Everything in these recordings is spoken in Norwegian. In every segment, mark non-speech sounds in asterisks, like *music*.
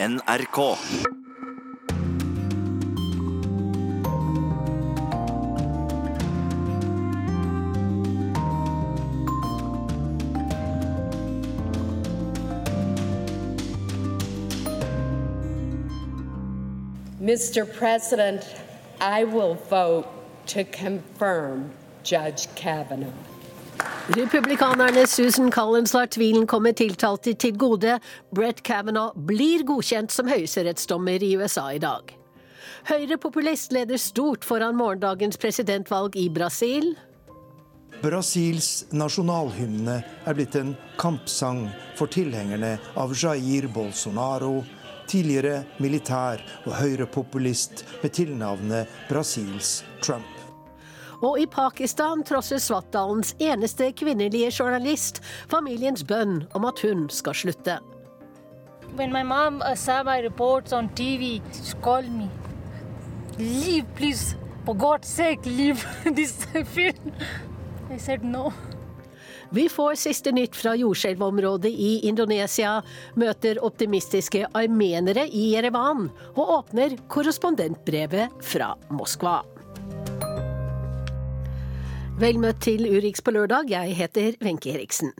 NRK. Mr. President, I will vote to confirm Judge Kavanaugh. Republikanerne Susan Collins lar tvilen komme tiltalte til gode. Brett Kavanaugh blir godkjent som høyesterettsdommer i USA i dag. Høyrepopulist leder stort foran morgendagens presidentvalg i Brasil. Brasils nasjonalhymne er blitt en kampsang for tilhengerne av Jair Bolsonaro, tidligere militær og høyrepopulist med tilnavnet Brasils Trump. Og i Pakistan trosser Svartdalens eneste kvinnelige journalist familiens bønn om at hun skal slutte. When my mom uh, saw my reports on TV, she called me. Leave, please. For God's sake, leave *laughs* this film. I said no. Vi får siste nytt fra jordskjelvområdet i Indonesia, møter optimistiske armenere i Jerevan og åpner korrespondentbrevet fra Moskva. Vel møtt til Urix på lørdag, jeg heter Wenche Eriksen.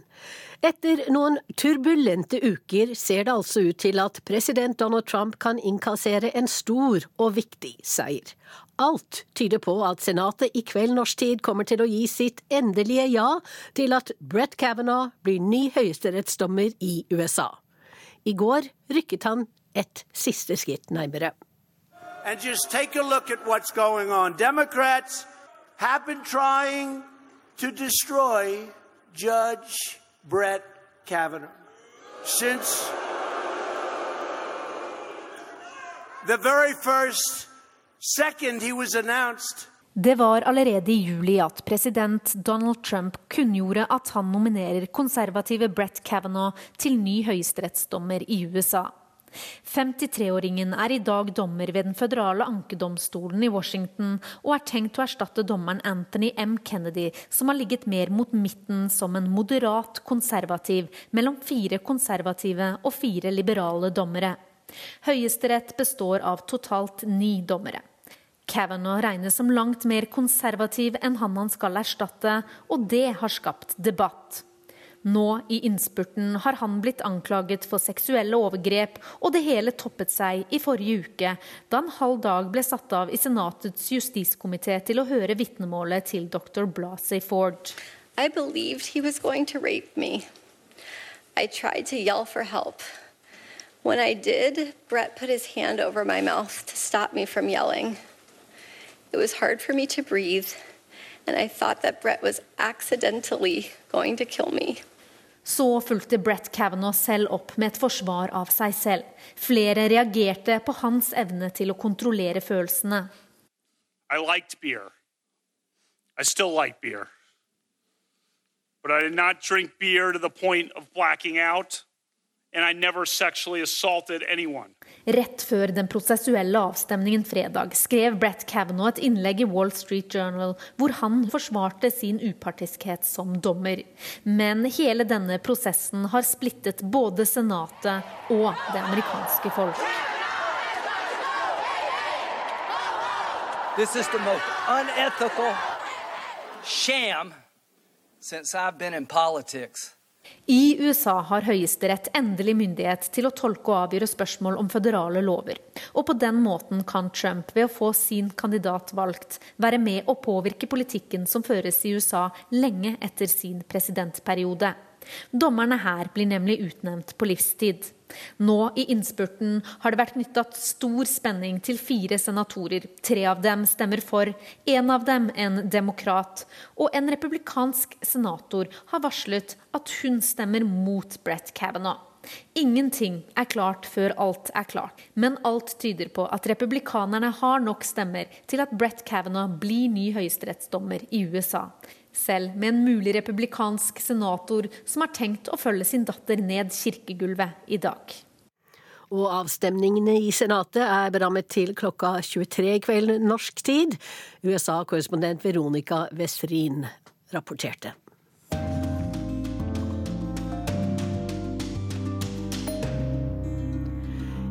Etter noen turbulente uker ser det altså ut til at president Donald Trump kan innkassere en stor og viktig seier. Alt tyder på at Senatet i kveld norsk tid kommer til å gi sitt endelige ja til at Brett Kavanaugh blir ny høyesterettsdommer i USA. I går rykket han et siste skritt nærmere. And just take a look at what's going on. Democrats have been trying to destroy Judge Brett Kavanaugh since the very first second he was announced. Det var allerede i juli at president Donald Trump kunngjorde at han nominerer konservative Brett Kavanaugh til ny høyesterettsdommer i USA. 53-åringen er i dag dommer ved den føderale ankedomstolen i Washington, og er tenkt å erstatte dommeren Anthony M. Kennedy, som har ligget mer mot midten som en moderat konservativ mellom fire konservative og fire liberale dommere. Høyesterett består av totalt ni dommere. Kavanaugh regnes som langt mer konservativ enn han han skal erstatte, og det har skapt debatt. Nå i innspurten har han blitt anklaget for seksuelle overgrep, og det hele toppet seg i forrige uke, da en halv dag ble satt av i Senatets justiskomité til å høre vitnemålet til dr. Blasey Ford. I believed he was going to rape me. I tried to yell for help. When I did, Brett put his hand over my mouth to stop me from yelling. It was hard for me to breathe, and I thought that Brett was accidentally going to kill me. Så fulgte Brett Kavanaugh selv opp med et forsvar av seg selv. Flere reagerte på hans evne til å kontrollere følelsene. I liked beer. I still like beer. But I did not drink beer to the point of blacking out, Rett før den prosessuelle avstemningen fredag skrev Brett Kavanaugh et innlegg i Wall Street Journal hvor han forsvarte sin upartiskhet som dommer. Men hele denne prosessen har splittet både Senatet og det amerikanske folk. This is the most unethical sham since I've been in politics. I USA har Høyesterett endelig myndighet til å tolke og avgjøre spørsmål om føderale lover. Og på den måten kan Trump, ved å få sin kandidat valgt, være med å påvirke politikken som føres i USA lenge etter sin presidentperiode. Dommerne her blir nemlig utnevnt på livstid. Nå i innspurten har det vært knytta stor spenning til fire senatorer. Tre av dem stemmer for, en av dem en demokrat. Og en republikansk senator har varslet at hun stemmer mot Brett Kavanaugh. Ingenting er klart før alt er klart, men alt tyder på at republikanerne har nok stemmer til at Brett Kavanaugh blir ny høyesterettsdommer i USA selv med en mulig republikansk senator som har tenkt å følge sin datter ned kirkegulvet i dag. Og avstemningene i Senatet er berammet til klokka 23 i kveld norsk tid. USA-korrespondent Veronica Westrin rapporterte.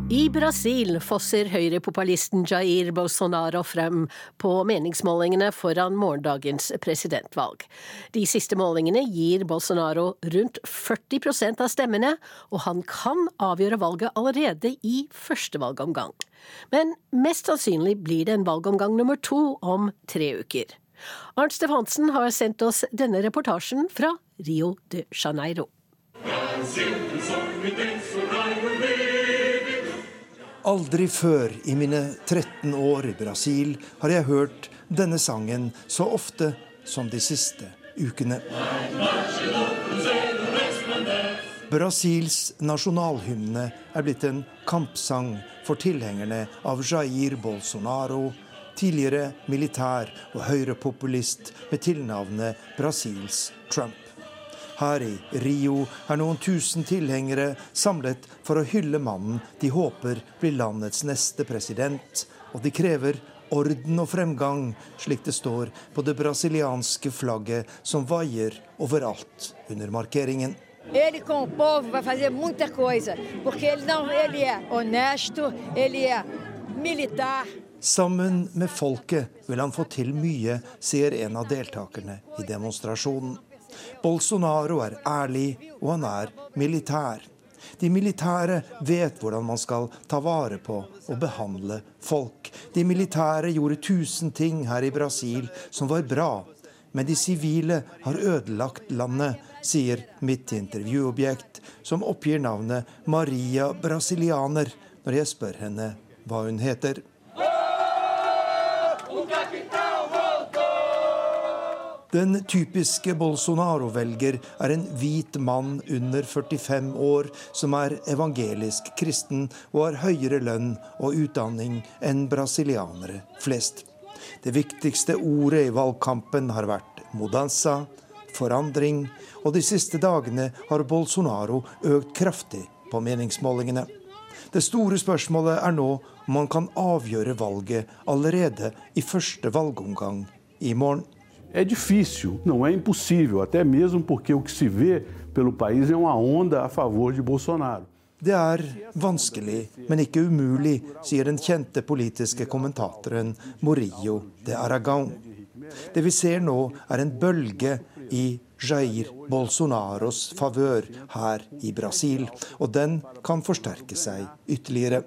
I Brasil fosser høyrepopulisten Jair Bolsonaro frem på meningsmålingene foran morgendagens presidentvalg. De siste målingene gir Bolsonaro rundt 40% av stemmene, og han kan avgjøre valget allerede i første valgomgang. Men mest sannsynlig blir det en valgomgang nummer to om tre uker. Arnt Stefansen har sendt oss denne reportasjen fra Rio de Janeiro. Brasil, Aldri før i mine 13 år i Brasil har jeg hørt denne sangen så ofte som de siste ukene. Brasils nasjonalhymne er blitt en kampsang for tilhengerne av Jair Bolsonaro, tidligere militær og høyrepopulist med tilnavnet Brasils Trump. Her i Rio er noen tusen tilhengere samlet for å hylle mannen de håper blir landets neste president, og de krever orden og fremgang, slik det står på det brasilianske flagget som vaier overalt under markeringen. Ele com o povo vai fazer muita coisa, porque ele não, ele é honesto, ele é militar. Sammen med folket vil han få til mye, sier en av deltakerne i demonstrasjonen. Bolsonaro er ærlig, og han er militær. De militære vet hvordan man skal ta vare på og behandle folk. De militære gjorde tusen ting her i Brasil som var bra, men de sivile har ødelagt landet, sier mitt intervjuobjekt, som oppgir navnet Maria Brasilianer når jeg spør henne hva hun heter. Den typiske Bolsonaro-velger er en hvit mann under 45 år som er evangelisk kristen og har høyere lønn og utdanning enn brasilianere flest. Det viktigste ordet i valgkampen har vært modanza, forandring, og de siste dagene har Bolsonaro økt kraftig på meningsmålingene. Det store spørsmålet er nå om man kan avgjøre valget allerede i første valgomgang i morgen. É difícil, não é impossível, até mesmo porque o que se vê pelo país é uma onda a favor de Bolsonaro. Det er vanskelig, men ikke umulig, sier den kjente politiske kommentatoren Morillo de Aragão. Det vi ser nå, er en bølge i Jair Bolsonaros favør her i Brasil, og den kan forsterke seg ytterligere.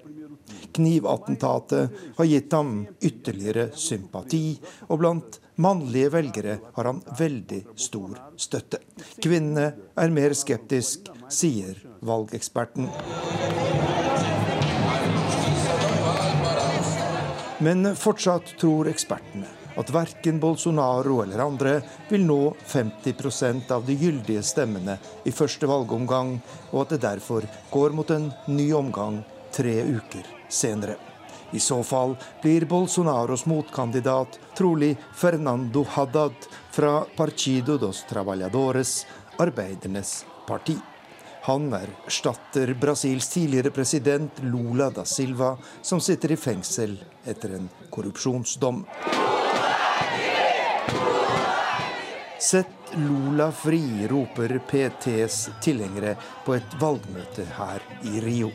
Knivattentatet har gitt ham ytterligere sympati, og blant mannlige velgere har han veldig stor støtte. Kvinnene er mer skeptisk, sier valgeksperten. Men fortsatt tror ekspertene at verken Bolsonaro eller andre vil nå 50% av de gyldige stemmene i første valgomgang, og at det derfor går mot en ny omgang tre uker senere. I så fall blir Bolsonaros motkandidat trolig Fernando Haddad fra Partido dos Trabalhadores, arbeidernes parti. Han erstatter Brasils tidligere president Lula da Silva, som sitter i fengsel etter en korrupsjonsdom. Sett Lula fri, roper PTs tilhengere på et valgmøte her i Rio.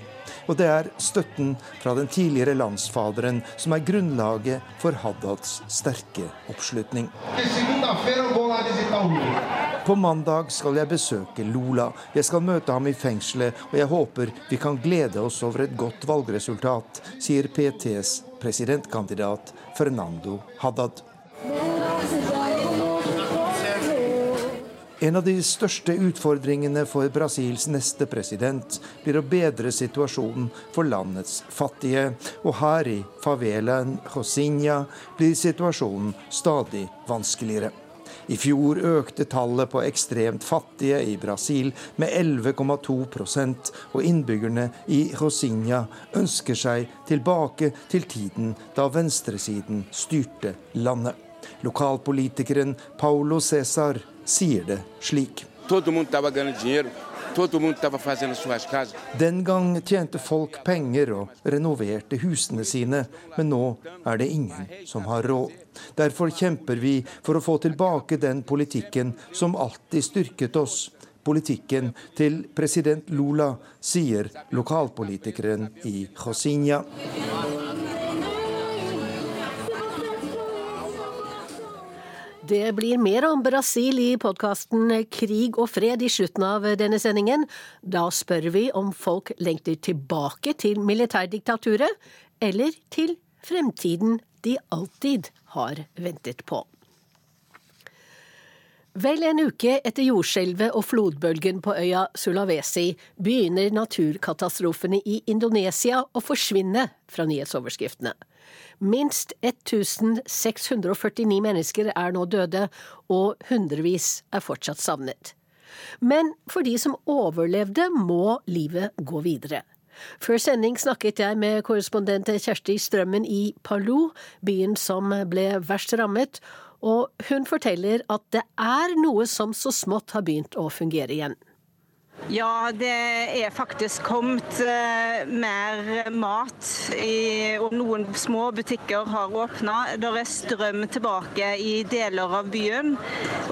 Og det er støtten fra den tidligere landsfaderen som er grunnlaget for Haddads sterke oppslutning. På mandag skal jeg besøke Lula. Jeg skal møte ham i fengselet, og jeg håper vi kan glede oss over et godt valgresultat, sier PTs presidentkandidat Fernando Haddad. En av de største utfordringene for Brasils neste president blir å bedre situasjonen for landets fattige. Og her i favelaen Josinha blir situasjonen stadig vanskeligere. I fjor økte tallet på ekstremt fattige i Brasil med 11,2% og innbyggerne i Josinha ønsker seg tilbake til tiden da venstresiden styrte landet. Lokalpolitikeren Paulo Cæsar sier det slik. Den gang tjente folk penger og renoverte husene sine, men nå er det ingen som har råd. Derfor kjemper vi for å få tilbake den politikken som alltid styrket oss. politikken til president Lula, sier lokalpolitikeren i Josinha. Det blir mer om Brasil i podkasten Krig og fred i slutten av denne sendingen. Da spør vi om folk lengter tilbake til militærdiktaturet, eller til fremtiden de alltid har ventet på. Vel en uke etter jordskjelvet og flodbølgen på øya Sulawesi begynner naturkatastrofene i Indonesia å forsvinne fra nyhetsoverskriftene. Minst 1649 mennesker er nå døde, og hundrevis er fortsatt savnet. Men for de som overlevde, må livet gå videre. Før sending snakket jeg med korrespondent Kjersti Strømmen i Palu, byen som ble verst rammet, og hun forteller at det er noe som så smått har begynt å fungere igjen. Ja, det er faktisk kommet uh, mer mat, i, og noen små butikker har åpna. Det er strøm tilbake i deler av byen,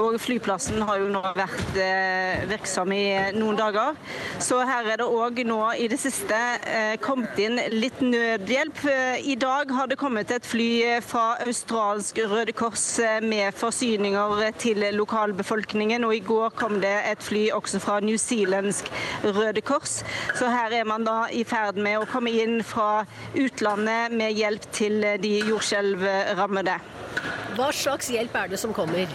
og flyplassen har jo nå vært uh, virksom i noen dager. Så her er det òg nå i det siste uh, kommet inn litt nødhjelp. I dag har det kommet et fly fra australsk Røde Kors med forsyninger til lokalbefolkningen, og i går kom det et fly også fra New Zealand svensk Røde Kors. Så her er man da i ferd med å komme inn fra utlandet med hjelp til de jordskjelvrammede. Hva slags hjelp er det som kommer?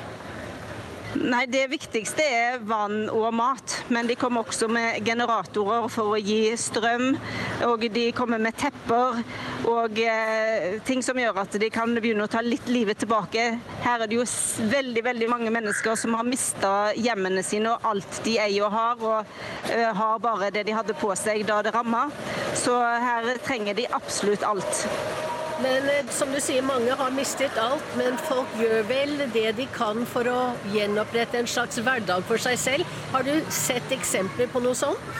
Nei, Det viktigste er vann og mat. Men de kommer også med generatorer for å gi strøm. Og de kommer med tepper og eh, ting som gjør at de kan begynne å ta litt livet tilbake. Her er det jo veldig veldig mange mennesker som har mista hjemmene sine og alt de eier og har, og eh, har bare det de hadde på seg da det ramma. Så her trenger de absolutt alt. Men eh, som du sier, mange har mistet alt, men folk gjør vel det de kan for å gjenopprette en slags hverdag for seg selv. Har du sett eksempler på noe sånt?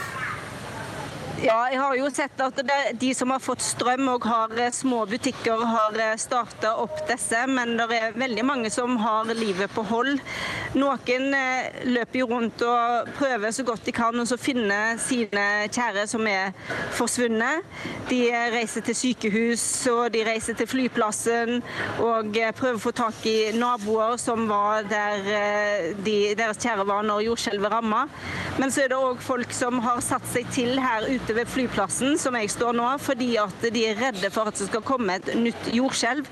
Ja, jeg har jo sett at det, de som har fått strøm og har eh, små butikker, har eh, starta opp disse. Men det er veldig mange som har livet på hold. Noen eh, løper jo rundt og prøver så godt de kan å finne sine kjære som er forsvunnet. De reiser til sykehus og de reiser til flyplassen og prøver å få tak i naboer som var der de, deres kjære var når jordskjelvet ramma. Men så er det òg folk som har satt seg til her ute ute ved flyplassen som jeg står nå, fordi at de er redde for at det skal komme et nytt jordskjelv.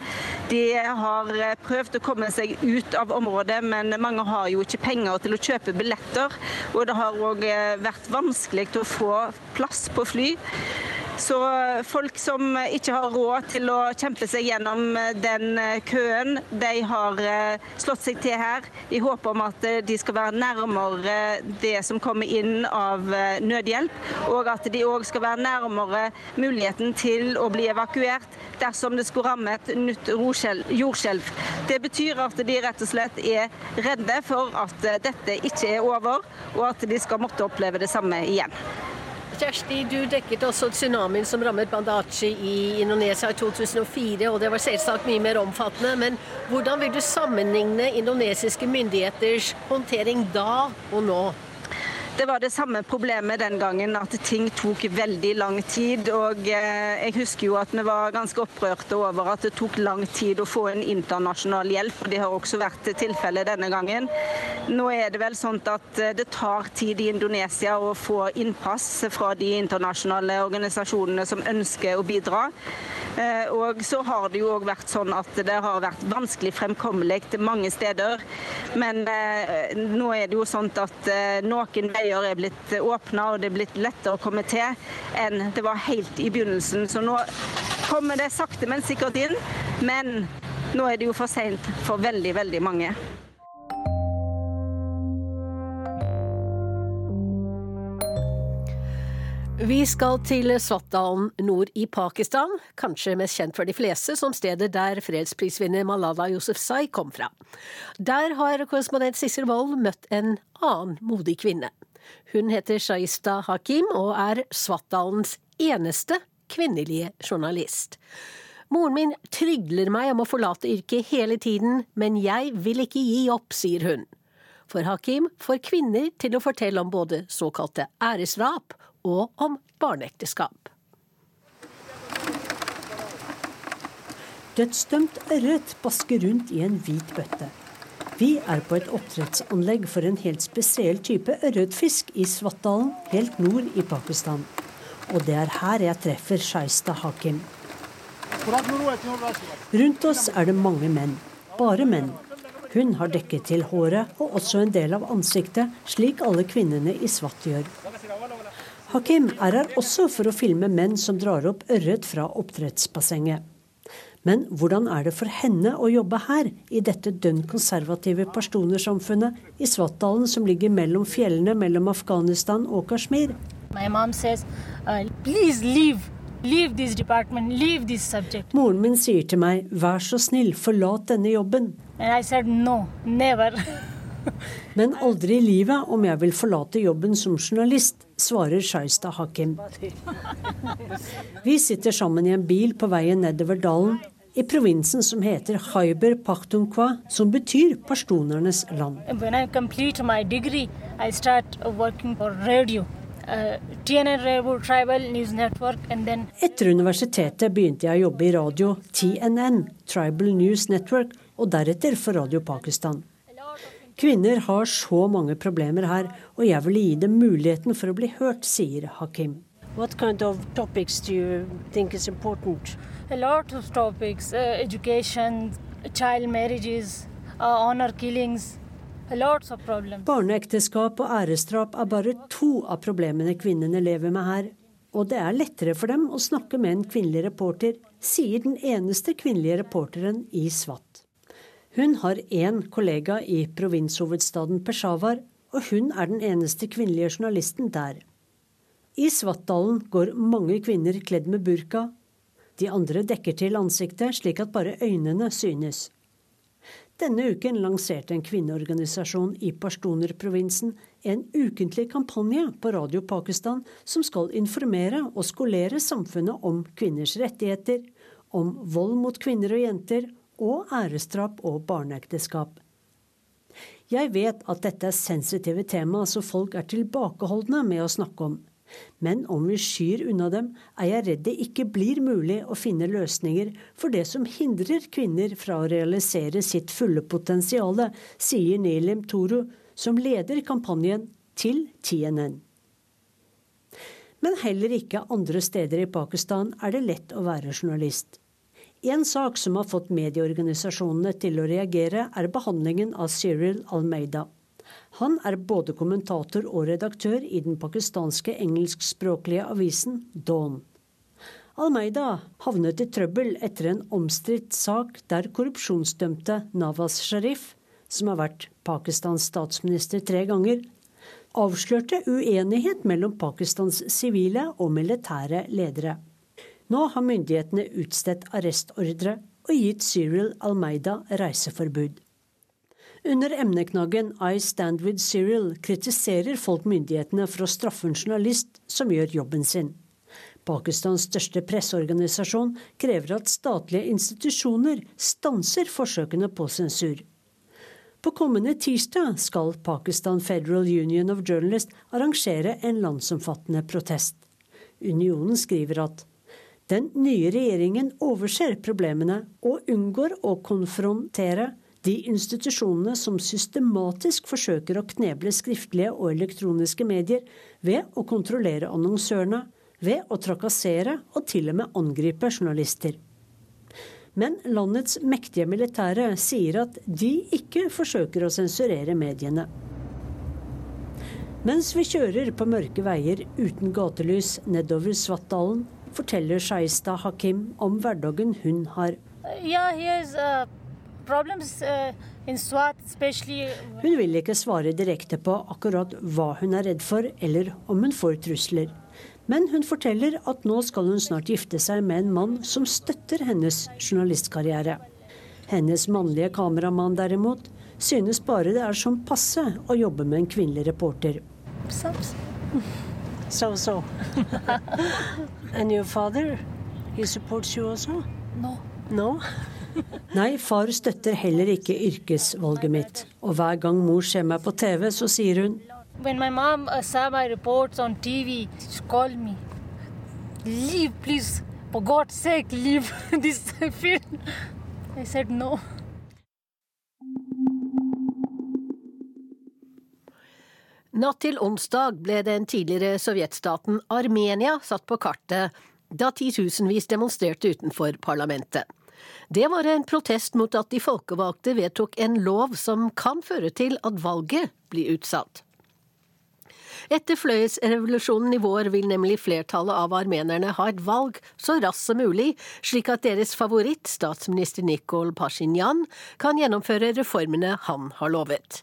De har eh, prøvd å komme seg ut av området, men mange har jo ikke penger til å kjøpe billetter. Og det har òg eh, vært vanskelig å få plass på fly. Så folk som ikke har råd til å kjempe seg gjennom den køen, de har eh, slått seg til her i håp om at de skal være nærmere det som kommer inn av eh, nødhjelp, og at de òg skal være nærmere muligheten til å bli evakuert dersom det skulle ramme et nytt jordskjelv. Det betyr at de rett og slett er redde for at eh, dette ikke er over, og at de skal måtte oppleve det samme igjen. Kjersti, du dekket også tsunamien som rammet Bandachi i Indonesia i 2004, og det var selvsagt mye mer omfattende. Men hvordan vil du sammenligne indonesiske myndigheters håndtering da og nå? Det var det samme problemet den gangen, at ting tok veldig lang tid. Og eh, jeg husker jo at vi var ganske opprørte over at det tok lang tid å få en internasjonal hjelp. og Det har også vært tilfellet denne gangen. Nå er det vel sånn at eh, det tar tid i Indonesia å få innpass fra de internasjonale organisasjonene som ønsker å bidra. Eh, og så har det jo òg vært sånn at det har vært vanskelig fremkommelig til mange steder. Men nå er det jo sånn at noen veier veier er blitt åpna og det er blitt lettere å komme til enn det var helt i begynnelsen. Så nå kommer det sakte, men sikkert inn. Men nå er det jo for seint for veldig, veldig mange. Vi skal til Svatdalen nord i Pakistan, kanskje mest kjent for de fleste som stedet der fredsprisvinner Malala Yousafzai kom fra. Der har korrespondent Sissel Wold møtt en annen modig kvinne. Hun heter Shaista Hakim og er Svatdalens eneste kvinnelige journalist. Moren min trygler meg om å forlate yrket hele tiden, men jeg vil ikke gi opp, sier hun. For Hakim får kvinner til å fortelle om både såkalte æresdrap og om barneekteskap. Dødsdømt ørret basker rundt i en hvit bøtte. Vi er på et oppdrettsanlegg for en helt spesiell type ørretfisk i Svartdalen, helt nord i Pakistan. Og det er her jeg treffer Shaista Hakim. Rundt oss er det mange menn. Bare menn. Hun har dekket til håret og også en del av ansiktet, slik alle kvinnene i Svatt gjør. Hakim er her også for å filme menn som drar opp ørret fra oppdrettsbassenget. Men hvordan er det for henne å jobbe her, i dette dønn konservative pashtunersamfunnet i Svartdalen, som ligger mellom fjellene mellom Afghanistan og Kashmir? Says, uh, leave. Leave Moren min sier til meg, vær så snill, forlat denne jobben. Said, no, *laughs* Men aldri i livet om jeg vil forlate jobben som journalist, svarer Shaista Hakim. Vi sitter sammen i en bil på veien nedover dalen i provinsen som heter Haiber Pakhtunkwa, som betyr pashtunernes land. Degree, uh, Etter universitetet begynte jeg å jobbe i radio, TNN, Tribal News Network, og deretter for Radio Pakistan. Kvinner har så mange problemer her, og jeg vil gi dem muligheten for å bli hørt, sier Hakim. What kind of topics do you think is important? A lot of topics: uh, education, child marriages, uh, honor killings. Lots of problems. Barneekteskap og æresdrap er bare to av problemene kvinnene lever med her. Og det er lettere for dem å snakke med en kvinnelig reporter, sier den eneste kvinnelige reporteren i SWAT. Hun har én kollega i provinshovedstaden Peshawar, og hun er den eneste kvinnelige journalisten der. I Svartdalen går mange kvinner kledd med burka. De andre dekker til ansiktet slik at bare øynene synes. Denne uken lanserte en kvinneorganisasjon i Pashtuner-provinsen en ukentlig kampanje på Radio Pakistan som skal informere og skolere samfunnet om kvinners rettigheter, om vold mot kvinner og jenter, og æresdrap og barneekteskap. Jeg vet at dette er sensitive tema som folk er tilbakeholdne med å snakke om. Men om vi skyr unna dem, er jeg redd det ikke blir mulig å finne løsninger for det som hindrer kvinner fra å realisere sitt fulle potensial, sier Nilim Toru, som leder kampanjen til TNN. Men heller ikke andre steder i Pakistan er det lett å være journalist. En sak som har fått medieorganisasjonene til å reagere, er behandlingen av Cyril Almeida. Han er både kommentator og redaktør i den pakistanske engelskspråklige avisen Dawn. Almeida havnet i trøbbel etter en omstridt sak der korrupsjonsdømte Nawaz Sharif, som har vært Pakistans statsminister tre ganger, avslørte uenighet mellom Pakistans sivile og militære ledere. Nå har myndighetene utstedt arrestordre og gitt Cyril Almeida reiseforbud. Under emneknaggen I Stand With Cyril kritiserer folk myndighetene for å straffe en journalist som gjør jobben sin. Pakistans største presseorganisasjon krever at statlige institusjoner stanser forsøkene på sensur. På kommende tirsdag skal Pakistan Federal Union of Journalists arrangere en landsomfattende protest. Unionen skriver at den nye regjeringen overser problemene og unngår å konfrontere de institusjonene som systematisk forsøker å kneble skriftlige og elektroniske medier ved å kontrollere annonsørene, ved å trakassere og til og med angripe journalister. Men landets mektige militære sier at de ikke forsøker å sensurere mediene. Mens vi kjører på mørke veier uten gatelys nedover Svartdalen, forteller Shaista Hakim om hverdagen hun har. Uh, hun vil ikke svare direkte på akkurat hva hun er redd for, eller om hun får trusler. Men hun forteller at nå skal hun snart gifte seg med en mann som støtter hennes journalistkarriere. Hennes mannlige kameramann derimot synes bare det er som passe å jobbe med en kvinnelig reporter. So so. *laughs* And your father, he supports you also? No. No. *laughs* Nei, far støtter heller ikke yrkesvalget mitt. Og hver gang mor ser meg på TV, så sier hun When my mom uh, saw my reports on TV, she called me. Leave, please. For God's sake, leave *laughs* this *laughs* film. I said no. Natt til onsdag ble den tidligere sovjetstaten Armenia satt på kartet da titusenvis demonstrerte utenfor parlamentet. Det var en protest mot at de folkevalgte vedtok en lov som kan føre til at valget blir utsatt. Etter fløyelsrevolusjonen i vår vil nemlig flertallet av armenerne ha et valg så raskt som mulig, slik at deres favoritt, statsminister Nikol Pashinyan, kan gjennomføre reformene han har lovet.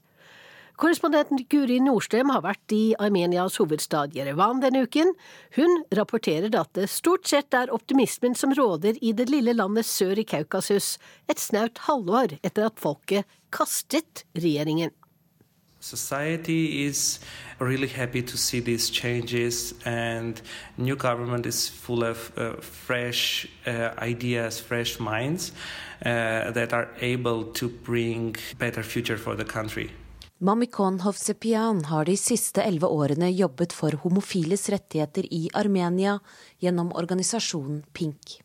Korrespondenten Guri Nordstrøm har vært i Armenias hovedstad Jerevan denne uken. Hun rapporterer at det stort sett er optimismen som råder i det lille landet sør i Kaukasus, et snaut halvår etter at folket kastet regjeringen. Society is really happy to see these changes, and new government is full of uh, fresh uh, ideas, fresh minds uh, that are able to bring better future for the country. Mamikon Hovsepian har de siste elleve årene jobbet for homofiles rettigheter i Armenia gjennom organisasjonen Pink.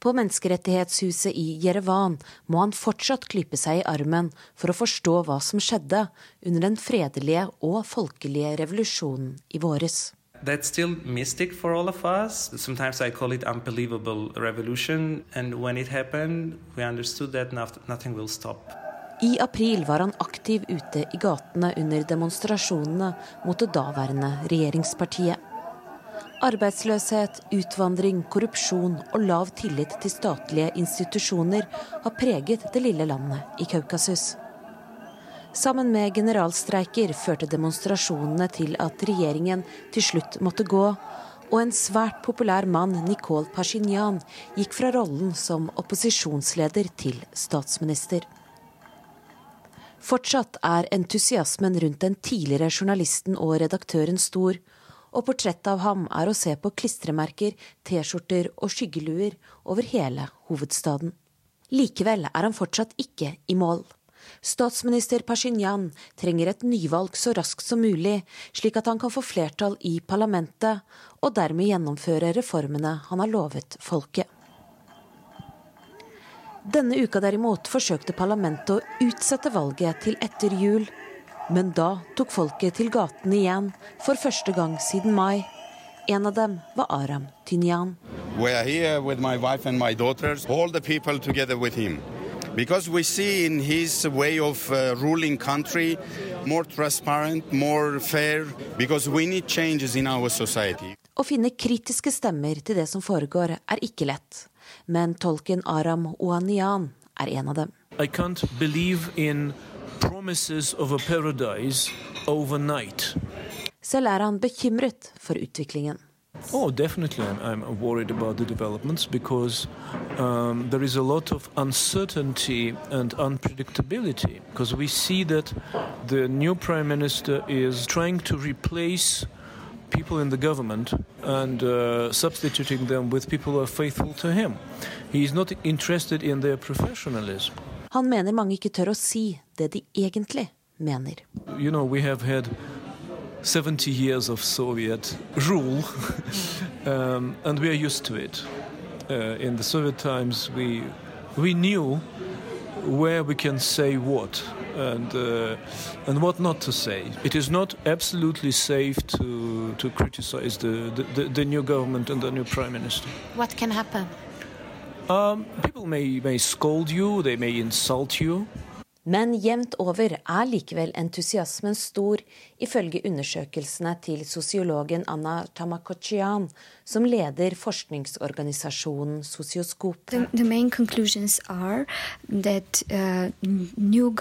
På Menneskerettighetshuset i Jerevan må han fortsatt klype seg i armen for å forstå hva som skjedde under den fredelige og folkelige revolusjonen i våres. That's still mystic for all of us. Sometimes I call it unbelievable revolution. And when it happened, we understood that nothing will stop. I april var han aktiv ute i gatene under demonstrasjonene mot det daværende regjeringspartiet. Arbeidsløshet, utvandring, korrupsjon og lav tillit til statlige institusjoner har preget det lille landet i Kaukasus. Sammen med generalstreiker førte demonstrasjonene til at regjeringen til slutt måtte gå, og en svært populær mann, Nikol Pashinyan, gikk fra rollen som opposisjonsleder til statsminister. Fortsatt er entusiasmen rundt den tidligere journalisten og redaktøren stor, og portrettet av ham er å se på klistremerker, T-skjorter og skyggeluer over hele hovedstaden. Likevel er han fortsatt ikke i mål. Statsminister Pashinyan trenger et nyvalg så raskt som mulig, slik at han kan få flertall i parlamentet, og dermed gjennomføre reformene han har lovet folket. Denne uka derimot forsøkte parlamentet å utsette valget til etter jul. Men da tok folket til gatene igjen, for første gang siden mai. En av dem var Aram Tynyan. Because we see in his way of uh, ruling country more transparent, more fair, because we need changes in our society. Å finne kritiske stemmer til det som foregår, er ikke lett men tolken Aram Oanian er en av dem. I can't believe in promises of a paradise overnight. Selv er han bekymret for utviklingen. Oh, definitely. I'm, I'm worried about the developments because um, there is a lot of uncertainty and unpredictability. Because we see that the new prime minister is trying to replace people in the government and uh, substituting them with people who are faithful to him. He is not interested in their professionalism. Han mener mange ikke tør å si det de egentlig mener. You know, we have had 70 years of Soviet rule, *laughs* um, and we are used to it. Uh, in the Soviet times, we we knew where we can say what and uh, and what not to say. It is not absolutely safe to to criticize the, the, the new government and the new prime minister. What can happen? Um, people may may scold you, they may insult you. Men jevnt over er likevel entusiasmen stor, ifølge undersøkelsene til sosiologen Anna Tamakochian, som leder forskningsorganisasjonen Sosioskop. The, the main conclusions are that uh, new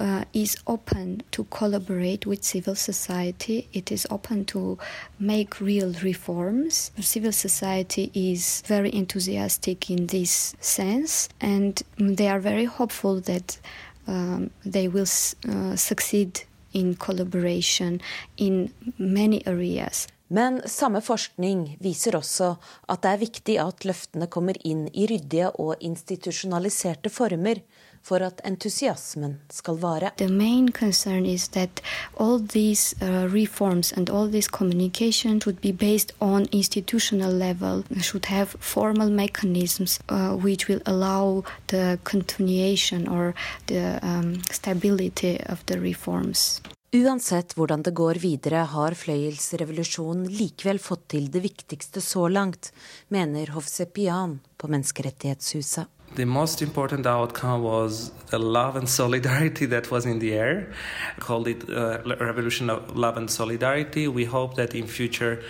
uh, is open to collaborate with civil society. It is open to make real reforms. Civil society is very enthusiastic in this sense, and they are very hopeful that um, they will uh, succeed in collaboration in many areas. Men samme forskning viser også at det er viktig at løftene kommer inn i ryddige og institusjonaliserte former for at entusiasmen skal vare. The main concern is that all these uh, reforms and all this communication should be based on institutional level, should have formal mechanisms uh, which will allow the continuation or the um, stability of the reforms. Uansett hvordan det går videre, har fløyelsrevolusjonen likevel fått til det viktigste så langt, mener Hovsepian på Menneskerettighetshuset. The most important outcome was the love and solidarity that was in the air. I called it a uh, revolution of love and solidarity. We hope that in future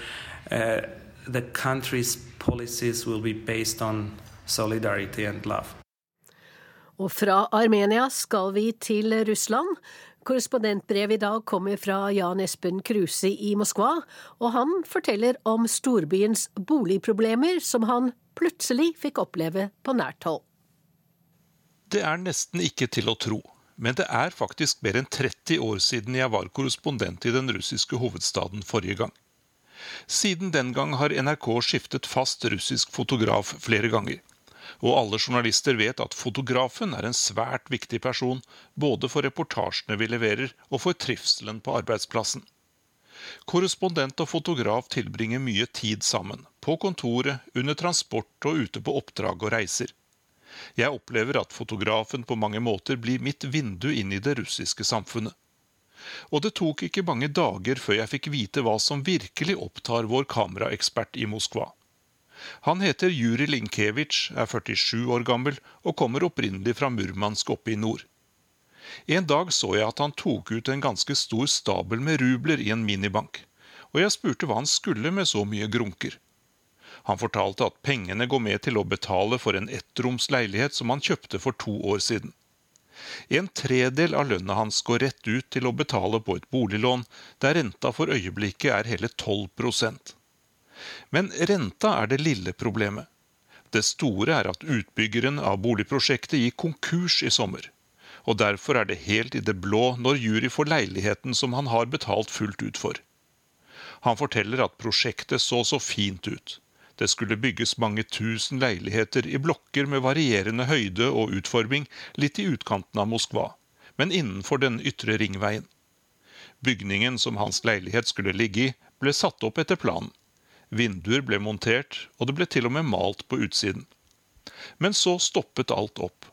uh, the country's policies will be based on solidarity and love. Og fra Armenia skal vi til Russland. Korrespondentbrevet i dag kommer fra Jan Espen Kruse i Moskva, og han forteller om storbyens boligproblemer som han plutselig fikk oppleve på nært hold. Det er nesten ikke til å tro, men det er faktisk mer enn 30 år siden jeg var korrespondent i den russiske hovedstaden forrige gang. Siden den gang har NRK skiftet fast russisk fotograf flere ganger. Og alle journalister vet at fotografen er en svært viktig person, både for reportasjene vi leverer og for trivselen på arbeidsplassen. Korrespondent og fotograf tilbringer mye tid sammen, på kontoret, under transport og ute på oppdrag og reiser. Jeg opplever at fotografen på mange måter blir mitt vindu inn i det russiske samfunnet. Og det tok ikke mange dager før jeg fikk vite hva som virkelig opptar vår kameraekspert i Moskva. Han heter Juri Linkevitsj, er 47 år gammel og kommer opprinnelig fra Murmansk oppe i nord. En dag så jeg at han tok ut en ganske stor stabel med rubler i en minibank, og jeg spurte hva han skulle med så mye grunker. Han fortalte at pengene går med til å betale for en ettroms leilighet som han kjøpte for to år siden. En tredel av lønna hans går rett ut til å betale på et boliglån, der renta for øyeblikket er hele 12% men renta er det lille problemet. Det store er at utbyggeren av boligprosjektet gikk konkurs i sommer. Og derfor er det helt i det blå når jury får leiligheten som han har betalt fullt ut for. Han forteller at prosjektet så så fint ut. Det skulle bygges mange tusen leiligheter i blokker med varierende høyde og utforming litt i utkanten av Moskva, men innenfor den ytre ringveien. Bygningen som hans leilighet skulle ligge i, ble satt opp etter planen. Vinduer ble montert, og det ble til og med malt på utsiden. Men så stoppet alt opp.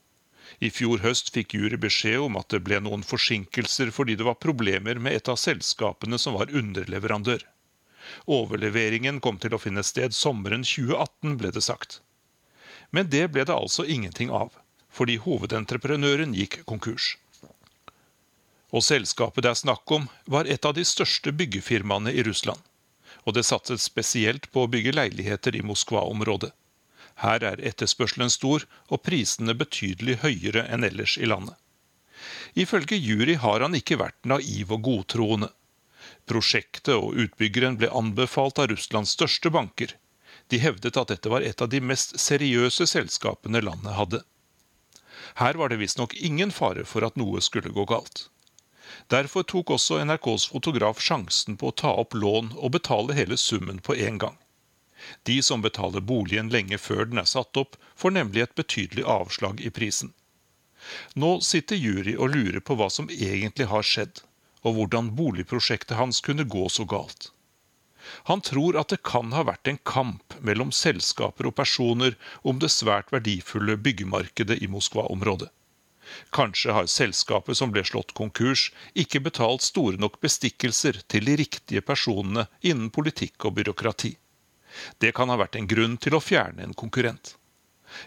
I fjor høst fikk Jury beskjed om at det ble noen forsinkelser fordi det var problemer med et av selskapene som var underleverandør. Overleveringen kom til å finne sted sommeren 2018, ble det sagt. Men det ble det altså ingenting av, fordi hovedentreprenøren gikk konkurs. Og selskapet det er snakk om, var et av de største byggefirmaene i Russland og det satset spesielt på å bygge leiligheter i Moskva-området. Her er etterspørselen stor og prisene betydelig høyere enn ellers i landet. Ifølge jury har han ikke vært naiv og godtroende. Prosjektet og utbyggeren ble anbefalt av Russlands største banker. De hevdet at dette var et av de mest seriøse selskapene landet hadde. Her var det visstnok ingen fare for at noe skulle gå galt. Derfor tok også NRKs fotograf sjansen på å ta opp lån og betale hele summen på en gang. De som betaler boligen lenge før den er satt opp, får nemlig et betydelig avslag i prisen. Nå sitter jury og lurer på hva som egentlig har skjedd, og hvordan boligprosjektet hans kunne gå så galt. Han tror at det kan ha vært en kamp mellom selskaper og personer om det svært verdifulle byggemarkedet i Moskva-området. Kanskje har selskapet som ble slått konkurs, ikke betalt store nok bestikkelser til de riktige personene innen politikk og byråkrati. Det kan ha vært en grunn til å fjerne en konkurrent.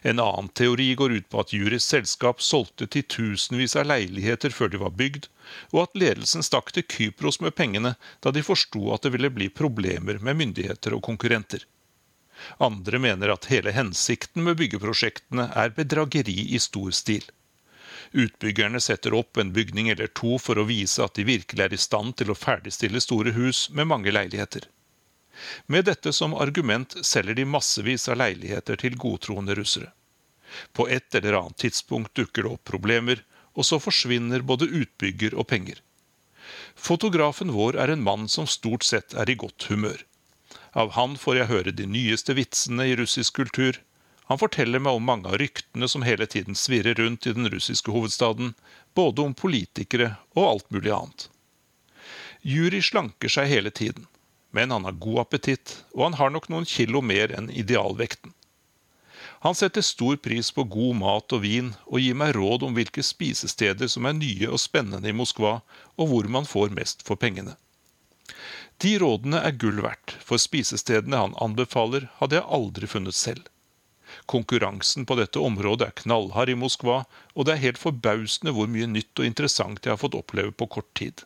En annen teori går ut på at Juris selskap solgte titusenvis av leiligheter før de var bygd, og at ledelsen stakk til Kypros med pengene da de forsto at det ville bli problemer med myndigheter og konkurrenter. Andre mener at hele hensikten med byggeprosjektene er bedrageri i stor stil. Utbyggerne setter opp en bygning eller to for å vise at de virkelig er i stand til å ferdigstille store hus med mange leiligheter. Med dette som argument selger de massevis av leiligheter til godtroende russere. På et eller annet tidspunkt dukker det opp problemer, og så forsvinner både utbygger og penger. Fotografen vår er en mann som stort sett er i godt humør. Av han får jeg høre de nyeste vitsene i russisk kultur. Han forteller meg om mange av ryktene som hele tiden svirrer rundt i den russiske hovedstaden, både om politikere og alt mulig annet. Juri slanker seg hele tiden, men han har god appetitt, og han har nok noen kilo mer enn idealvekten. Han setter stor pris på god mat og vin, og gir meg råd om hvilke spisesteder som er nye og spennende i Moskva, og hvor man får mest for pengene. De rådene er gull verdt, for spisestedene han anbefaler, hadde jeg aldri funnet selv. Konkurransen på dette området er knallhard i Moskva, og det er helt forbausende hvor mye nytt og interessant jeg har fått oppleve på kort tid.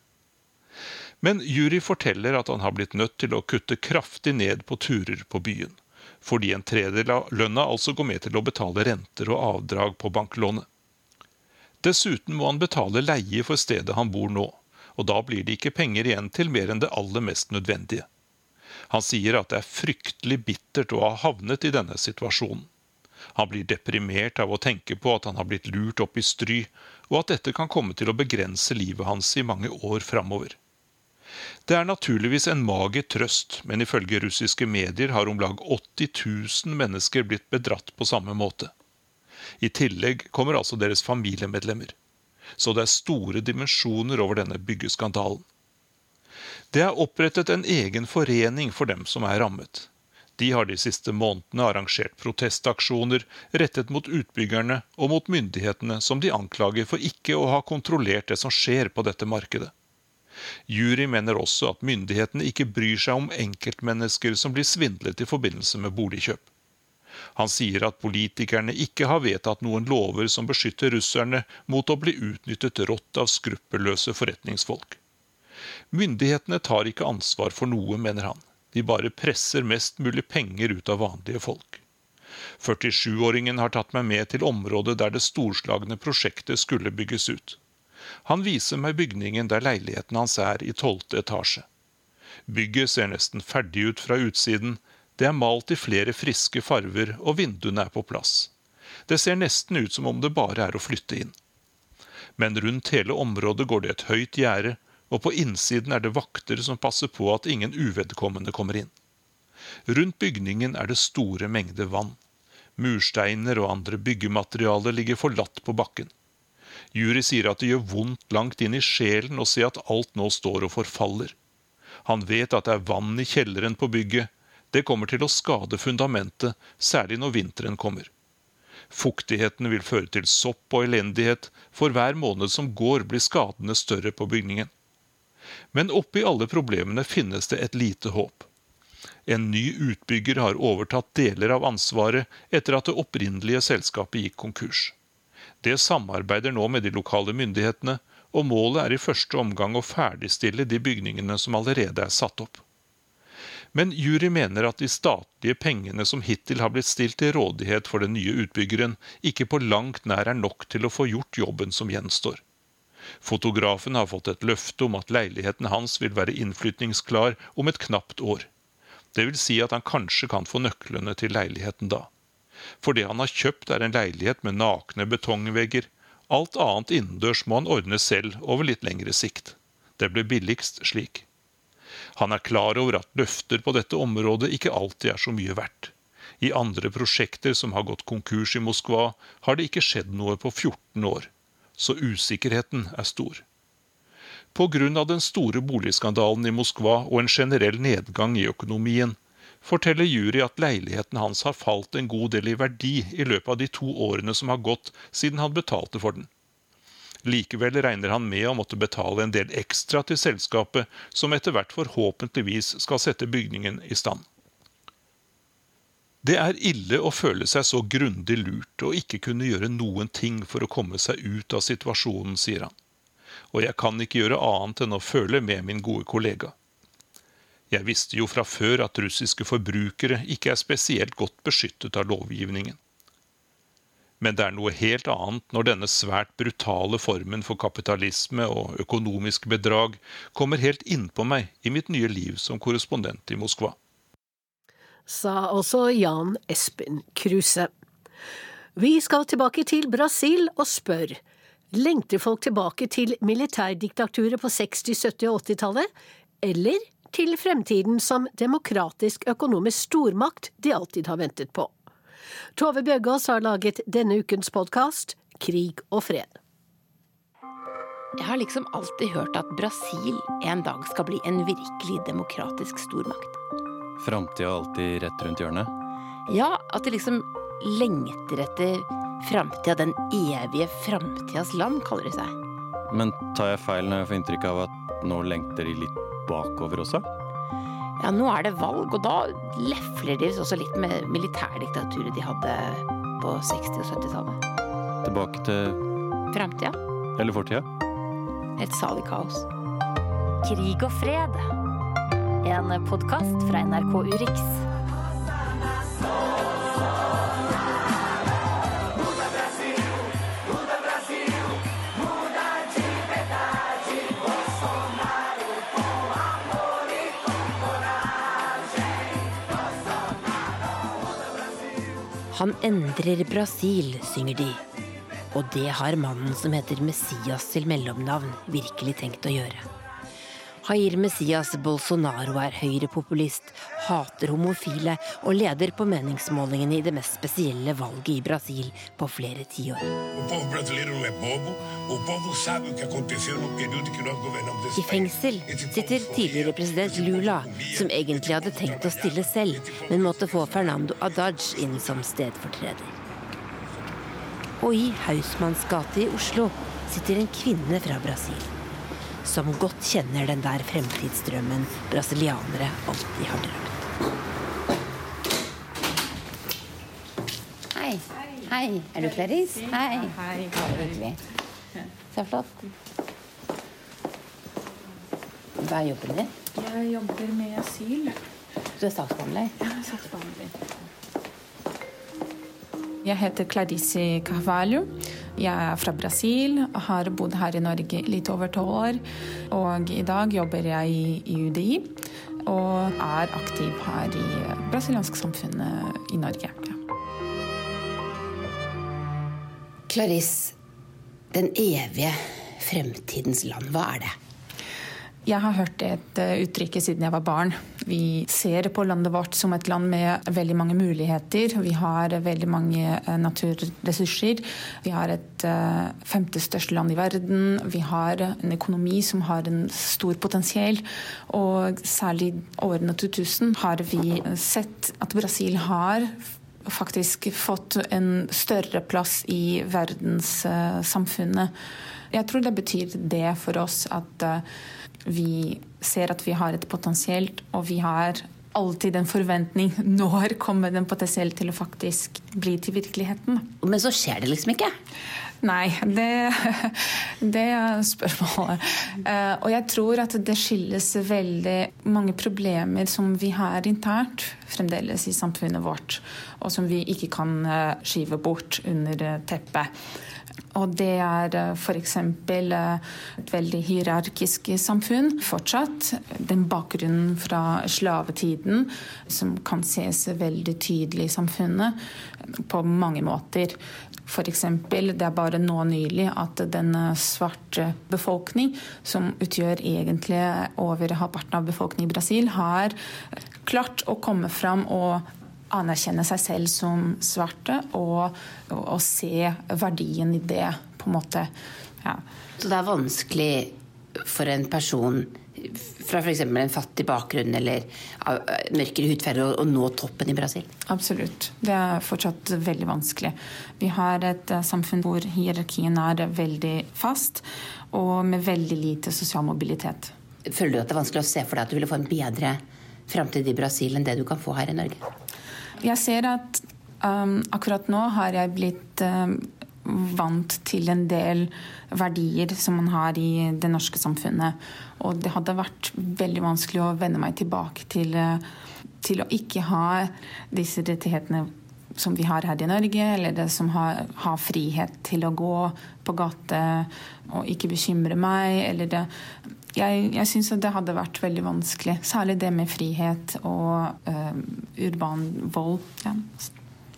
Men Juri forteller at han har blitt nødt til å kutte kraftig ned på turer på byen fordi en tredel av lønna altså går med til å betale renter og avdrag på banklånet. Dessuten må han betale leie for stedet han bor nå, og da blir det ikke penger igjen til mer enn det aller mest nødvendige. Han sier at det er fryktelig bittert å ha havnet i denne situasjonen. Han blir deprimert av å tenke på at han har blitt lurt opp i stry, og at dette kan komme til å begrense livet hans i mange år framover. Det er naturligvis en mager trøst, men ifølge russiske medier har om lag 80 000 mennesker blitt bedratt på samme måte. I tillegg kommer altså deres familiemedlemmer. Så det er store dimensjoner over denne byggeskandalen. Det er opprettet en egen forening for dem som er rammet. De har de siste månedene arrangert protestaksjoner rettet mot utbyggerne og mot myndighetene som de anklager for ikke å ha kontrollert det som skjer på dette markedet. Jury mener også at myndighetene ikke bryr seg om enkeltmennesker som blir svindlet i forbindelse med boligkjøp. Han sier at politikerne ikke har vedtatt noen lover som beskytter russerne mot å bli utnyttet rått av skruppelløse forretningsfolk. Myndighetene tar ikke ansvar for noe, mener han. De bare presser mest mulig penger ut av vanlige folk. 47-åringen har tatt meg med til området der det storslagne prosjektet skulle bygges ut. Han viser meg bygningen der leiligheten hans er i tolvte etasje. Bygget ser nesten ferdig ut fra utsiden, det er malt i flere friske farver, og vinduene er på plass. Det ser nesten ut som om det bare er å flytte inn. Men rundt hele området går det et høyt gjerde, og på innsiden er det vakter som passer på at ingen uvedkommende kommer inn. Rundt bygningen er det store mengder vann. Mursteiner og andre byggematerialer ligger forlatt på bakken. Jury sier at det gjør vondt langt inn i sjelen å se at alt nå står og forfaller. Han vet at det er vann i kjelleren på bygget. Det kommer til å skade fundamentet, særlig når vinteren kommer. Fuktigheten vil føre til sopp og elendighet. For hver måned som går, blir skadene større på bygningen. Men oppi alle problemene finnes det et lite håp. En ny utbygger har overtatt deler av ansvaret etter at det opprinnelige selskapet gikk konkurs. Det samarbeider nå med de lokale myndighetene, og målet er i første omgang å ferdigstille de bygningene som allerede er satt opp. Men jury mener at de statlige pengene som hittil har blitt stilt til rådighet for den nye utbyggeren, ikke på langt nær er nok til å få gjort jobben som gjenstår. Fotografen har fått et løfte om at leiligheten hans vil være innflytningsklar om et knapt år. Det vil si at han kanskje kan få nøklene til leiligheten da. For det han har kjøpt, er en leilighet med nakne betongvegger. Alt annet innendørs må han ordne selv over litt lengre sikt. Det ble billigst slik. Han er klar over at løfter på dette området ikke alltid er så mye verdt. I andre prosjekter som har gått konkurs i Moskva, har det ikke skjedd noe på 14 år. Så usikkerheten er stor. Pga. den store boligskandalen i Moskva og en generell nedgang i økonomien forteller jury at leiligheten hans har falt en god del i verdi i løpet av de to årene som har gått siden han betalte for den. Likevel regner han med å måtte betale en del ekstra til selskapet, som etter hvert forhåpentligvis skal sette bygningen i stand. Det er ille å føle seg så grundig lurt og ikke kunne gjøre noen ting for å komme seg ut av situasjonen, sier han. Og jeg kan ikke gjøre annet enn å føle med min gode kollega. Jeg visste jo fra før at russiske forbrukere ikke er spesielt godt beskyttet av lovgivningen. Men det er noe helt annet når denne svært brutale formen for kapitalisme og økonomisk bedrag kommer helt innpå meg i mitt nye liv som korrespondent i Moskva. Sa også Jan Espen Kruse. Vi skal tilbake til Brasil og spør lengter folk tilbake til militærdiktaturet på 60-, 70- og 80-tallet, eller til fremtiden som demokratisk økonomisk stormakt de alltid har ventet på. Tove Bjøgaas har laget denne ukens podkast Krig og fred. Jeg har liksom alltid hørt at Brasil en dag skal bli en virkelig demokratisk stormakt. Framtida alltid rett rundt hjørnet? Ja, at de liksom lengter etter framtida, den evige framtidas land, kaller de seg. Men tar jeg feil når jeg får inntrykk av at nå lengter de litt bakover også? Ja, nå er det valg, og da lefler de også litt med militærdiktaturet de hadde på 60- og 70-tallet. Tilbake til Framtida. Eller fortida? Et salig kaos. Krig og fred. En podkast fra NRK Urix. Han endrer Brasil, synger de. Og det har mannen som heter Messias til mellomnavn, virkelig tenkt å gjøre. Jair Messias Bolsonaro er høyrepopulist, hater homofile og leder på meningsmålingene i det mest spesielle valget i Brasil på flere tiår. I fengsel sitter tidligere president Lula, som egentlig hadde tenkt å stille selv, men måtte få Fernando Adaj inn som stedfortreder. Og i Hausmanns gate i Oslo sitter en kvinne fra Brasil som godt kjenner den der fremtidsdrømmen brasilianere alltid har drømt. Hei. Hei. Er du Clarice? Hei. Hei. Hyggelig. Så flott. Hva er jobben din? Jeg jobber med asyl. Du er saksbehandler? Ja, er saksbehandler. Jeg heter Clarice Carvalho. Jeg er fra Brasil, har bodd her i Norge litt over tolv år. Og i dag jobber jeg i UDI og er aktiv her i brasiliansk samfunnet i Norge. Ja. Clarice, den evige fremtidens land, hva er det? Jeg har hørt et uttrykk siden jeg var barn. Vi ser på landet vårt som et land med veldig mange muligheter. Vi har veldig mange naturressurser. Vi har et femte største land i verden. Vi har en økonomi som har en stor potensial. Og særlig årene 2000 har vi sett at Brasil har faktisk fått en større plass i verdenssamfunnet. Jeg tror det betyr det for oss at vi ser at vi har et potensielt, og vi har alltid en forventning. *laughs* Når kommer den potensielt til å faktisk bli til virkeligheten? Men så skjer det liksom ikke? Nei, det, *laughs* det er spørsmålet. Og jeg tror at det skyldes veldig mange problemer som vi har internt fremdeles i samfunnet vårt, og som vi ikke kan skyve bort under teppet. Og det er f.eks. et veldig hierarkisk samfunn fortsatt. Den bakgrunnen fra slavetiden som kan ses veldig tydelig i samfunnet på mange måter. F.eks. det er bare nå nylig at den svarte befolkning, som utgjør egentlig over halvparten av befolkningen i Brasil, har klart å komme fram og anerkjenne seg selv som svarte og, og, og se verdien i det, på en måte. Ja. Så det er vanskelig for en person fra f.eks. en fattig bakgrunn eller mørkere hudfarge å nå toppen i Brasil? Absolutt. Det er fortsatt veldig vanskelig. Vi har et samfunn hvor hierarkien er veldig fast, og med veldig lite sosial mobilitet. Føler du at det er vanskelig å se for deg at du ville få en bedre framtid i Brasil enn det du kan få her i Norge? Jeg ser at um, akkurat nå har jeg blitt um, vant til en del verdier som man har i det norske samfunnet. Og det hadde vært veldig vanskelig å vende meg tilbake til, til å ikke ha disse rettighetene som vi har her i Norge, eller det som har, har frihet til å gå på gate og ikke bekymre meg. eller det jeg, jeg syns det hadde vært veldig vanskelig. Særlig det med frihet og uh, urban vold. Ja.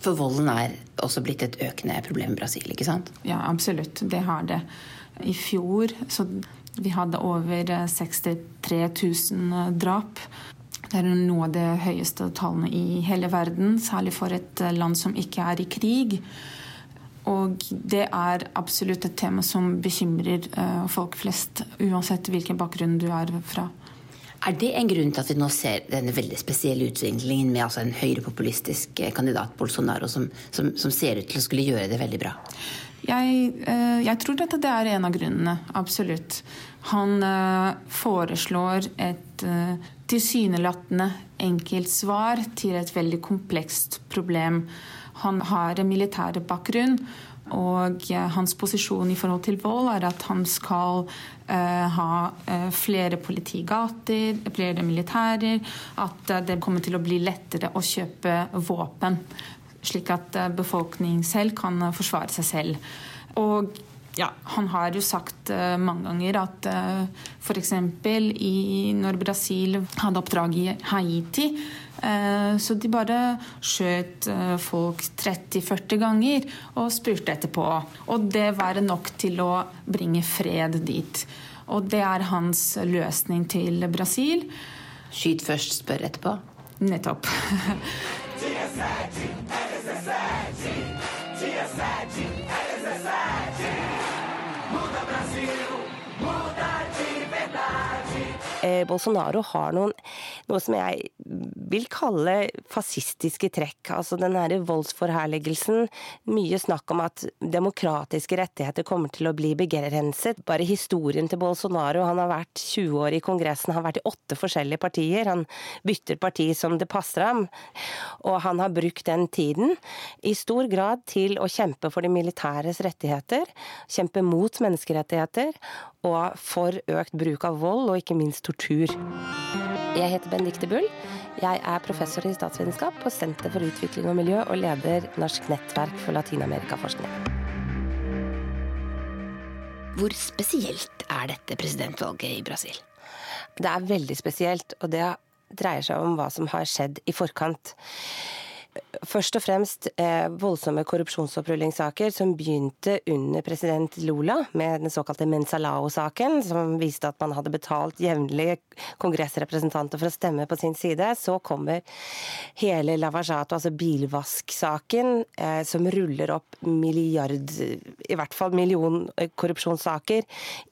For volden er også blitt et økende problem i Brasil, ikke sant? Ja, absolutt. Det har det. I fjor så Vi hadde over 63 000 drap. Det er noe av de høyeste tallene i hele verden, særlig for et land som ikke er i krig. Og det er absolutt et tema som bekymrer folk flest, uansett hvilken bakgrunn du er fra. Er det en grunn til at vi nå ser denne veldig spesielle utviklingen med altså en høyrepopulistisk kandidat, Bolsonaro, som, som, som, ser ut til å skulle gjøre det veldig bra? Jeg, eh, jeg tror at det er en av grunnene. Absolutt. Han eh, foreslår et eh, tilsynelatende enkelt svar til et veldig komplekst problem. Han har en militær bakgrunn. Og hans posisjon i forhold til vold er at han skal uh, ha uh, flere politigater, flere militærer. At uh, det kommer til å bli lettere å kjøpe våpen. Slik at befolkningen selv kan forsvare seg selv. Og ja, han har jo sagt mange ganger at uh, f.eks. når Brasil hadde oppdrag i Haiti Eh, så de bare skjøt eh, folk 30-40 ganger og spurte etterpå. Og det var nok til å bringe fred dit. Og det er hans løsning til Brasil. Skyt først, spør etterpå? Nettopp. *laughs* *laughs* eh, Bolsonaro har noen, noe som jeg vil kalle fascistiske trekk. Altså den her voldsforherligelsen. Mye snakk om at demokratiske rettigheter kommer til å bli begrenset. Bare historien til Bolsonaro. Han har vært 20 år i Kongressen, han har vært i åtte forskjellige partier. Han bytter parti som det passer ham. Og han har brukt den tiden i stor grad til å kjempe for de militæres rettigheter. Kjempe mot menneskerettigheter og for økt bruk av vold, og ikke minst tortur. Jeg heter Benedicte Bull. Jeg er professor i statsvitenskap på Senter for utvikling og miljø, og leder Norsk nettverk for latinamerikaforskning. Hvor spesielt er dette presidentvalget i Brasil? Det er veldig spesielt, og det dreier seg om hva som har skjedd i forkant først og fremst eh, voldsomme korrupsjonsopprullingssaker som begynte under president Lula, med den såkalte Mensalao-saken, som viste at man hadde betalt jevnlige kongressrepresentanter for å stemme på sin side. Så kommer hele Lavajato, altså bilvasksaken, eh, som ruller opp milliard, i hvert fall million korrupsjonssaker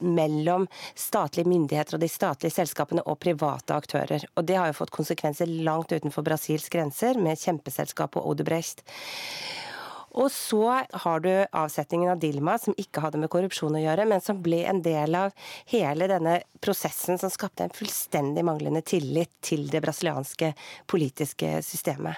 mellom statlige myndigheter og de statlige selskapene og private aktører. Og det har jo fått konsekvenser langt utenfor Brasils grenser, med kjempeselskap selskapet Odebrecht. Og så har du avsetningen av Dilma, som ikke hadde med korrupsjon å gjøre, men som ble en del av hele denne prosessen som skapte en fullstendig manglende tillit til det brasilianske politiske systemet.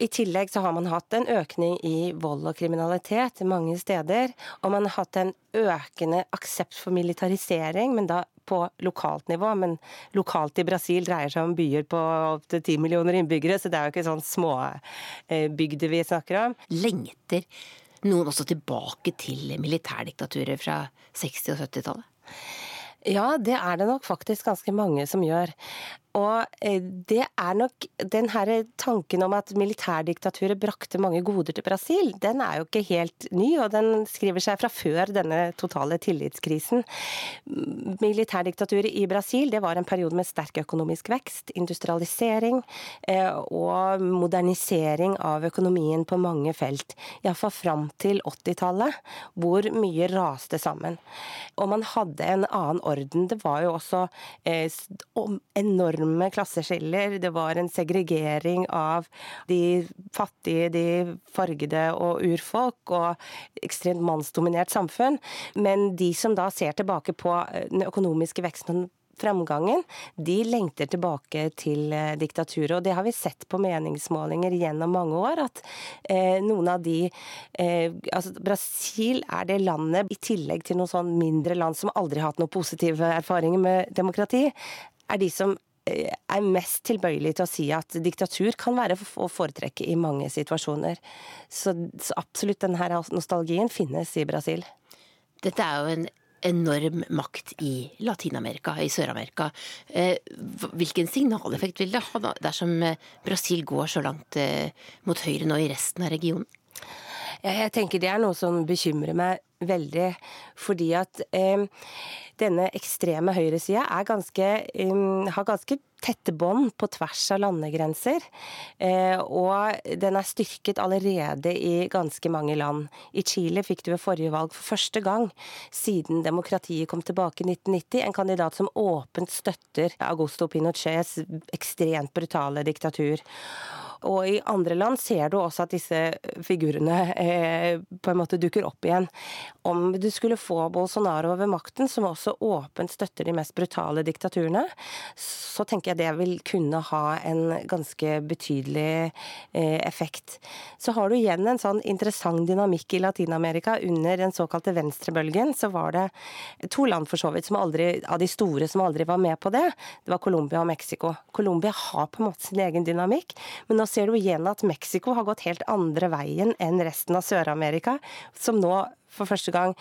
I tillegg så har man hatt en økning i vold og kriminalitet mange steder. Og man har hatt en økende aksept for militarisering, men da på lokalt nivå. Men lokalt i Brasil dreier seg om byer på opptil ti millioner innbyggere, så det er jo ikke sånn småbygder vi snakker om. Lengter noen også tilbake til militærdiktaturet fra 60- og 70-tallet? Ja, det er det nok faktisk ganske mange som gjør. Og eh, det er nok den her tanken om at militærdiktaturet brakte mange goder til Brasil, den er jo ikke helt ny, og den skriver seg fra før denne totale tillitskrisen. Militærdiktaturet i Brasil det var en periode med sterk økonomisk vekst, industrialisering eh, og modernisering av økonomien på mange felt. Iallfall fram til 80-tallet, hvor mye raste sammen. Og man hadde en annen orden. Det var jo også eh, enormt enorme klasseskiller. Det var en segregering av de fattige, de fargede og urfolk, og ekstremt mannsdominert samfunn. Men de som da ser tilbake på den økonomiske veksten framgangen, de lengter tilbake til eh, diktaturet. Og det har vi sett på meningsmålinger gjennom mange år, at eh, noen av de eh, Altså Brasil er det landet, i tillegg til noen sånn mindre land som aldri har hatt noen positive erfaringer med demokrati, er de som er mest tilbøyelig til å si at diktatur kan være å foretrekke i mange situasjoner. Så, så absolutt denne nostalgien finnes i Brasil. Dette er jo en enorm makt i Latin-Amerika, i Sør-Amerika. Eh, hvilken signaleffekt vil det ha dersom eh, Brasil går så langt eh, mot høyre nå i resten av regionen? Jeg tenker det er noe som bekymrer meg veldig, fordi at eh, denne ekstreme høyresida um, har ganske tette bånd på tvers av landegrenser. Eh, og den er styrket allerede i ganske mange land. I Chile fikk du ved forrige valg for første gang siden demokratiet kom tilbake i 1990, en kandidat som åpent støtter Augusto Pinochets ekstremt brutale diktatur. Og i andre land ser du også at disse figurene eh, på en måte dukker opp igjen. Om du skulle få Bolsonaro over makten, som også åpent støtter de mest brutale diktaturene, så tenker jeg det vil kunne ha en ganske betydelig eh, effekt. Så har du igjen en sånn interessant dynamikk i Latin-Amerika. Under den såkalte venstrebølgen så var det to land for så vidt som aldri, av de store som aldri var med på det. Det var Colombia og Mexico. Colombia har på en måte sin egen dynamikk, men nå ser du igjen at Mexico har gått helt andre veien enn resten av Sør-Amerika, som nå for første gang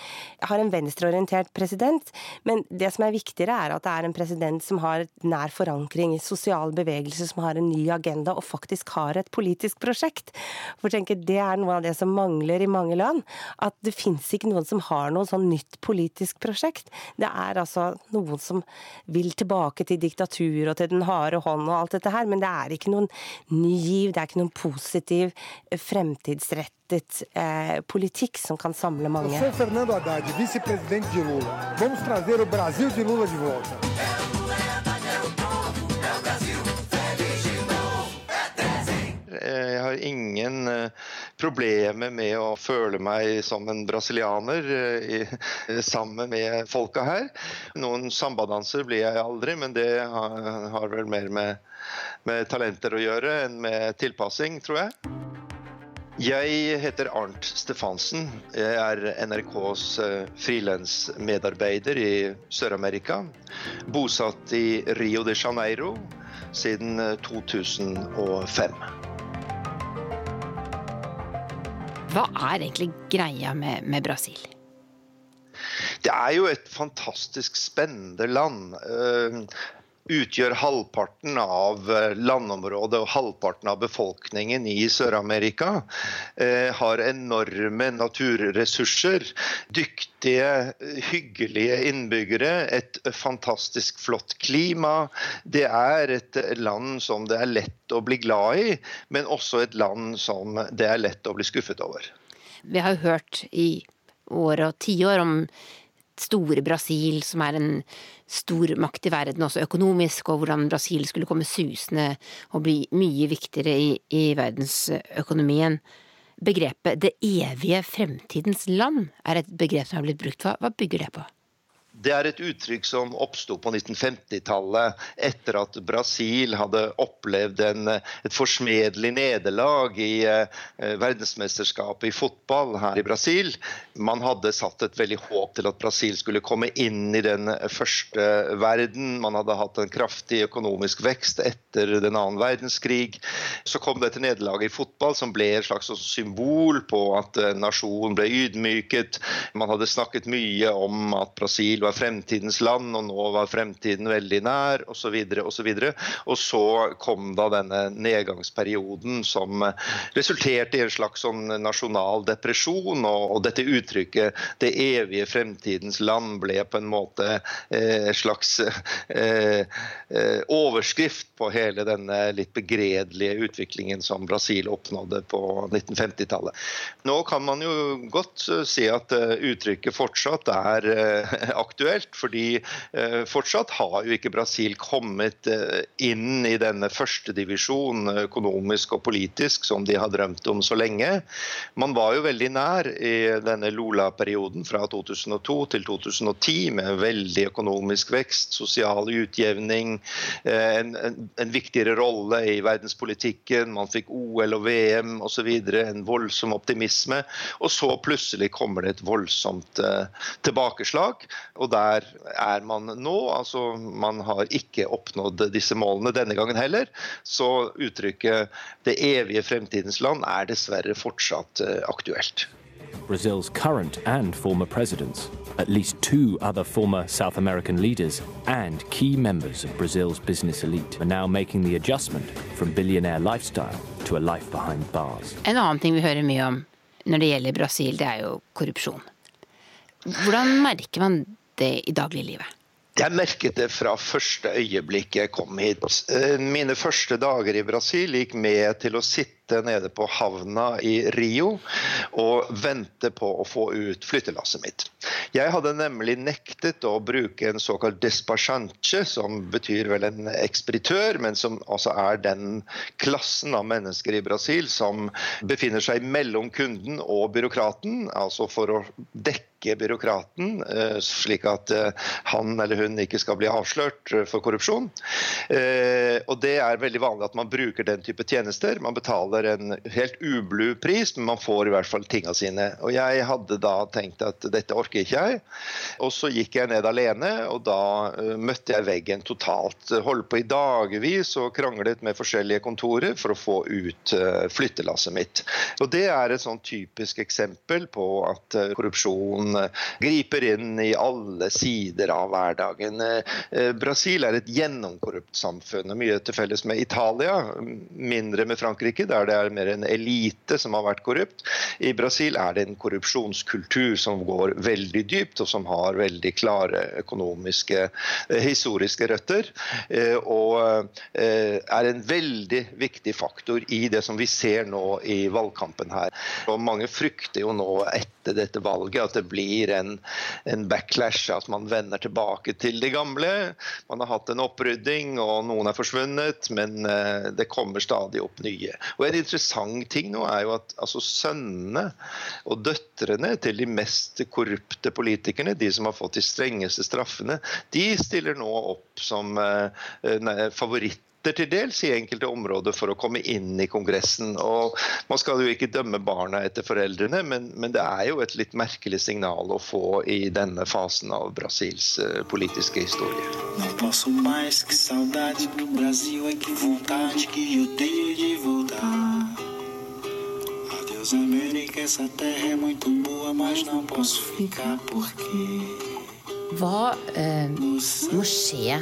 har en venstreorientert president. Men det som er viktigere, er at det er en president som har nær forankring i sosial bevegelse, som har en ny agenda og faktisk har et politisk prosjekt. For jeg tenker Det er noe av det som mangler i mange land. At det fins ikke noen som har noe sånn nytt politisk prosjekt. Det er altså noen som vil tilbake til diktatur og til den harde hånd og alt dette her, men det er ikke noen ny giv, det er ikke noen positiv fremtidsrett rettet eh, politikk som kan samle mange. Jeg sou Fernando Haddad, vice-president de Lula. Vamos trazer o Brasil de Lula de volta. Jeg har ingen eh, problemer med å føle meg som en brasilianer eh, sammen med folka her. Noen sambadanser blir jeg aldri, men det har vel mer med, med talenter å gjøre enn med tilpassing, tror jeg. Jeg heter Arnt Stefansen. Jeg er NRKs eh, frilansmedarbeider i Sør-Amerika. Bosatt i Rio de Janeiro siden 2005. Eh, Hva er egentlig greia med, med Brasil? Det er jo et fantastisk spennende land. Utgjør halvparten av eh, landområdet og halvparten av befolkningen i Sør-Amerika. Eh, har enorme naturressurser. Dyktige, hyggelige innbyggere. Et fantastisk flott klima. Det er et land som det er lett å bli glad i, men også et land som det er lett å bli skuffet over. Vi har hørt i år og tiår om store Brasil, som er en stor makt i verden, også økonomisk, og hvordan Brasil skulle komme susende og bli mye viktigere i, i verdensøkonomien. Begrepet 'det evige fremtidens land' er et begrep som er blitt brukt. Hva, hva bygger det på? Det er et uttrykk som oppsto på 1950-tallet etter at Brasil hadde opplevd en, et forsmedelig nederlag i eh, verdensmesterskapet i fotball her i Brasil. Man hadde satt et veldig håp til at Brasil skulle komme inn i den første verden. Man hadde hatt en kraftig økonomisk vekst etter den annen verdenskrig. Så kom dette nederlaget i fotball som ble et slags symbol på at nasjonen ble ydmyket. Man hadde snakket mye om at Brasil var var fremtidens land, og nå var fremtiden veldig nær, osv. videre, Og så kom da denne nedgangsperioden som resulterte i en slags sånn nasjonal depresjon, og, og dette uttrykket 'det evige fremtidens land' ble på en måte eh, slags eh, eh, overskrift på hele denne litt begredelige utviklingen som Brasil oppnådde på 1950-tallet. Nå kan man jo godt eh, si at eh, uttrykket fortsatt er aktuelt fordi eh, fortsatt har jo ikke Brasil kommet eh, inn i denne førstedivisjonen økonomisk og politisk som de har drømt om så lenge. Man var jo veldig nær i denne Lola-perioden fra 2002 til 2010 med veldig økonomisk vekst, sosial utjevning, eh, en, en, en viktigere rolle i verdenspolitikken, man fikk OL og VM osv., en voldsom optimisme. Og så plutselig kommer det et voldsomt tilbakeslag. Og der er man nå. altså Man har ikke oppnådd disse målene denne gangen heller. Så uttrykket 'det evige fremtidens land' er dessverre fortsatt eh, aktuelt. Brazil's current and former presidents, at least two other former South American leaders, and key members of Brazil's business elite are now making the adjustment from billionaire lifestyle to a life behind bars. En annen ting vi hører mye om når det gjelder Brasil, det er jo korrupsjon. Hvordan merker man det i dagliglivet? Jeg merket det fra første øyeblikk jeg kom hit. Eh, mine første dager i Brasil gikk med til å sitte nede på havna i Rio og vente på å få ut flyttelasset mitt. Jeg hadde nemlig nektet å bruke en såkalt despachante, som betyr vel en ekspeditør, men som altså er den klassen av mennesker i Brasil som befinner seg mellom kunden og byråkraten, altså for å dekke byråkraten, eh, slik at eh, han eller hun ikke skal bli avslørt for korrupsjon. Og Det er veldig vanlig at man bruker den type tjenester. Man betaler betaler en helt ublu pris, men man får i hvert fall tinga sine. Og Jeg hadde da tenkt at dette orker ikke jeg. Og så gikk jeg ned alene, og da uh, møtte jeg veggen totalt. Holdt på i dagevis og kranglet med forskjellige kontorer for å få ut uh, flyttelasset mitt. Og Det er et sånn typisk eksempel på at uh, korrupsjon griper inn i alle sider av hverdagen. Brasil er et gjennomkorrupt samfunn, og mye til felles med Italia, mindre med Frankrike. der det er mer en elite som har vært korrupt. I Brasil er det en korrupsjonskultur som går veldig dypt, og som har veldig klare økonomiske, eh, historiske røtter. Eh, og eh, er en veldig viktig faktor i det som vi ser nå i valgkampen her. Og mange frykter jo nå etter dette valget at det blir en, en backlash, at man vender tilbake til det gamle. Man har hatt en opprydding, og noen er forsvunnet, men det kommer stadig opp nye. Og en interessant ting nå er jo at altså, sønnene og døtrene til de mest korrupte politikerne, de som har fått de strengeste straffene, de stiller nå opp som eh, favoritter til dels i enkelte områder for å komme inn i Kongressen. Og Man skal jo ikke dømme barna etter foreldrene, men, men, det er jo et litt merkelig signal å få i denne fasen av Brasils uh, politiske historie. Não posso mais que saudade do Brasil é que vontade que eu tenho de voltar. Deus América, essa terra é muito boa, mas não posso ficar porque Hva eh, må skje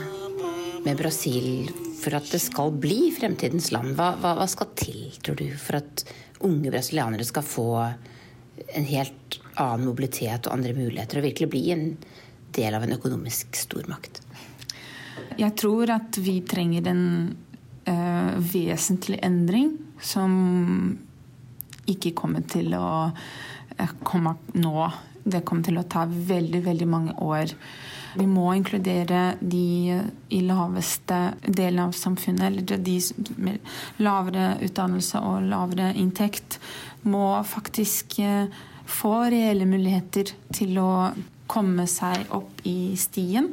med Brasil for at det skal bli fremtidens land? Hva, hva, hva, skal til, tror du, for at unge brasilianere skal få en helt annen mobilitet og andre muligheter, og virkelig bli en del av en økonomisk stormakt? Jeg tror at vi trenger en uh, vesentlig endring som ikke kommer til å eh, komme nå. Det kommer til å ta veldig, veldig mange år. Vi må inkludere de i laveste delen av samfunnet, eller de med lavere utdannelse og lavere inntekt, må faktisk eh, få reelle muligheter til å komme seg opp i stien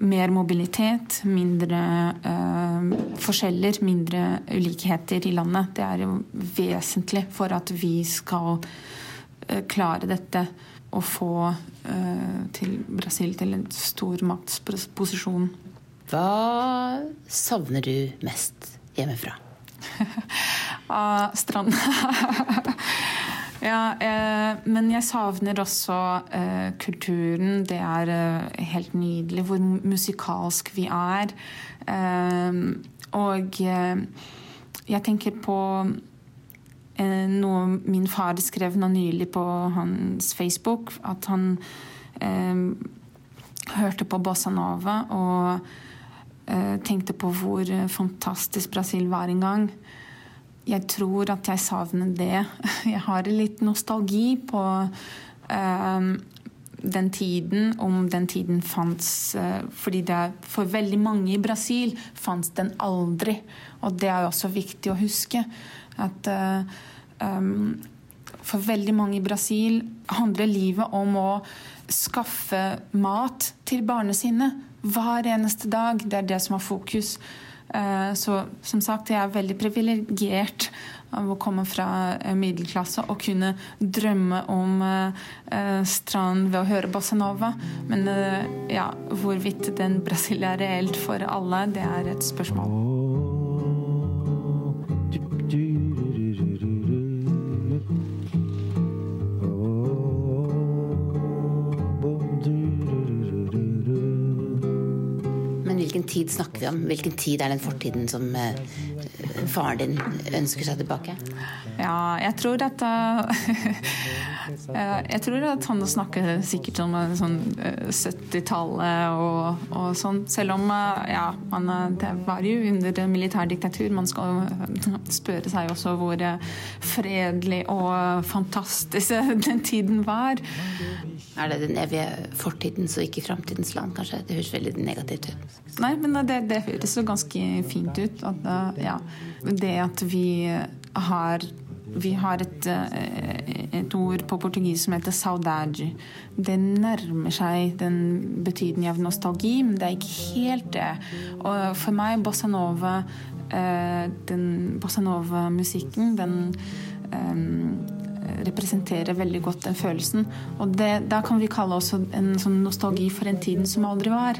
mer mobilitet, mindre uh, forskjeller, mindre ulikheter i landet. Det er jo vesentlig for at vi skal klare dette og få uh, til Brasil til en stormaktsposisjon. Hva savner du mest hjemmefra? *laughs* Av stranda. *laughs* Ja, eh, men jeg savner også eh, kulturen. Det er eh, helt nydelig hvor musikalsk vi er. Eh, og eh, jeg tenker på eh, noe min far skrev nå nylig på hans Facebook. At han hørte på bossa nova og tenkte på hvor fantastisk Brasil var en gang jeg tror at jeg savner det. *laughs* Jeg har litt nostalgi på eh, den tiden, om den tiden fantes uh, Fordi det for veldig mange i Brasil fantes den aldri. Og det er også viktig å huske. At uh, um, for veldig mange i Brasil handler livet om å skaffe mat til barna sine hver eneste dag. Det er det som har fokus. Eh, så som sagt, jeg er veldig privilegert av å komme fra eh, middelklasse og kunne drømme om eh, strand ved å høre bossanova. Men ja, hvorvidt den Brasil er reelt for alle, det er et spørsmål. Tid snakker vi om? Hvilken tid er den fortiden som uh, faren din ønsker seg tilbake? Ja, jeg tror uh, *laughs* Jeg tror at han snakker sikkert om sånn 70-tallet og, og, sånn. Selv om ja, man, det var jo under militærdiktatur. Man skal spørre seg også hvor fredelig og fantastisk den tiden var. Er det den evige fortidens og ikke framtidens land, kanskje? Det høres veldig negativt ut. Nei, men det, det høres jo ganske fint ut. At, ja, det at vi har vi har et, et, ord på portugis som heter saudade. Det nærmer seg den betydningen av nostalgi, men det er ikke helt det. Og for meg, bossa nova, den bossa nova-musikken, den um, representerer veldig godt den følelsen. Og det, da kan vi kalle også en sånn nostalgi for en tiden som aldri var.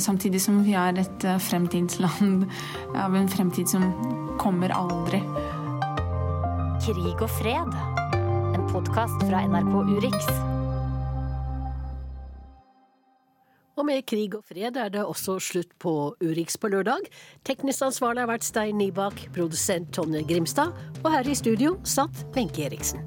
Samtidig som vi er et fremtidsland *laughs* av en fremtid som kommer aldri. Krig og fred. En podkast fra NRK Urix. Og med krig og fred er det også slutt på Urix på lørdag. Teknisk ansvarlig har vært Stein Nybakk, produsent Tonje Grimstad, og her i studio satt Wenche Eriksen.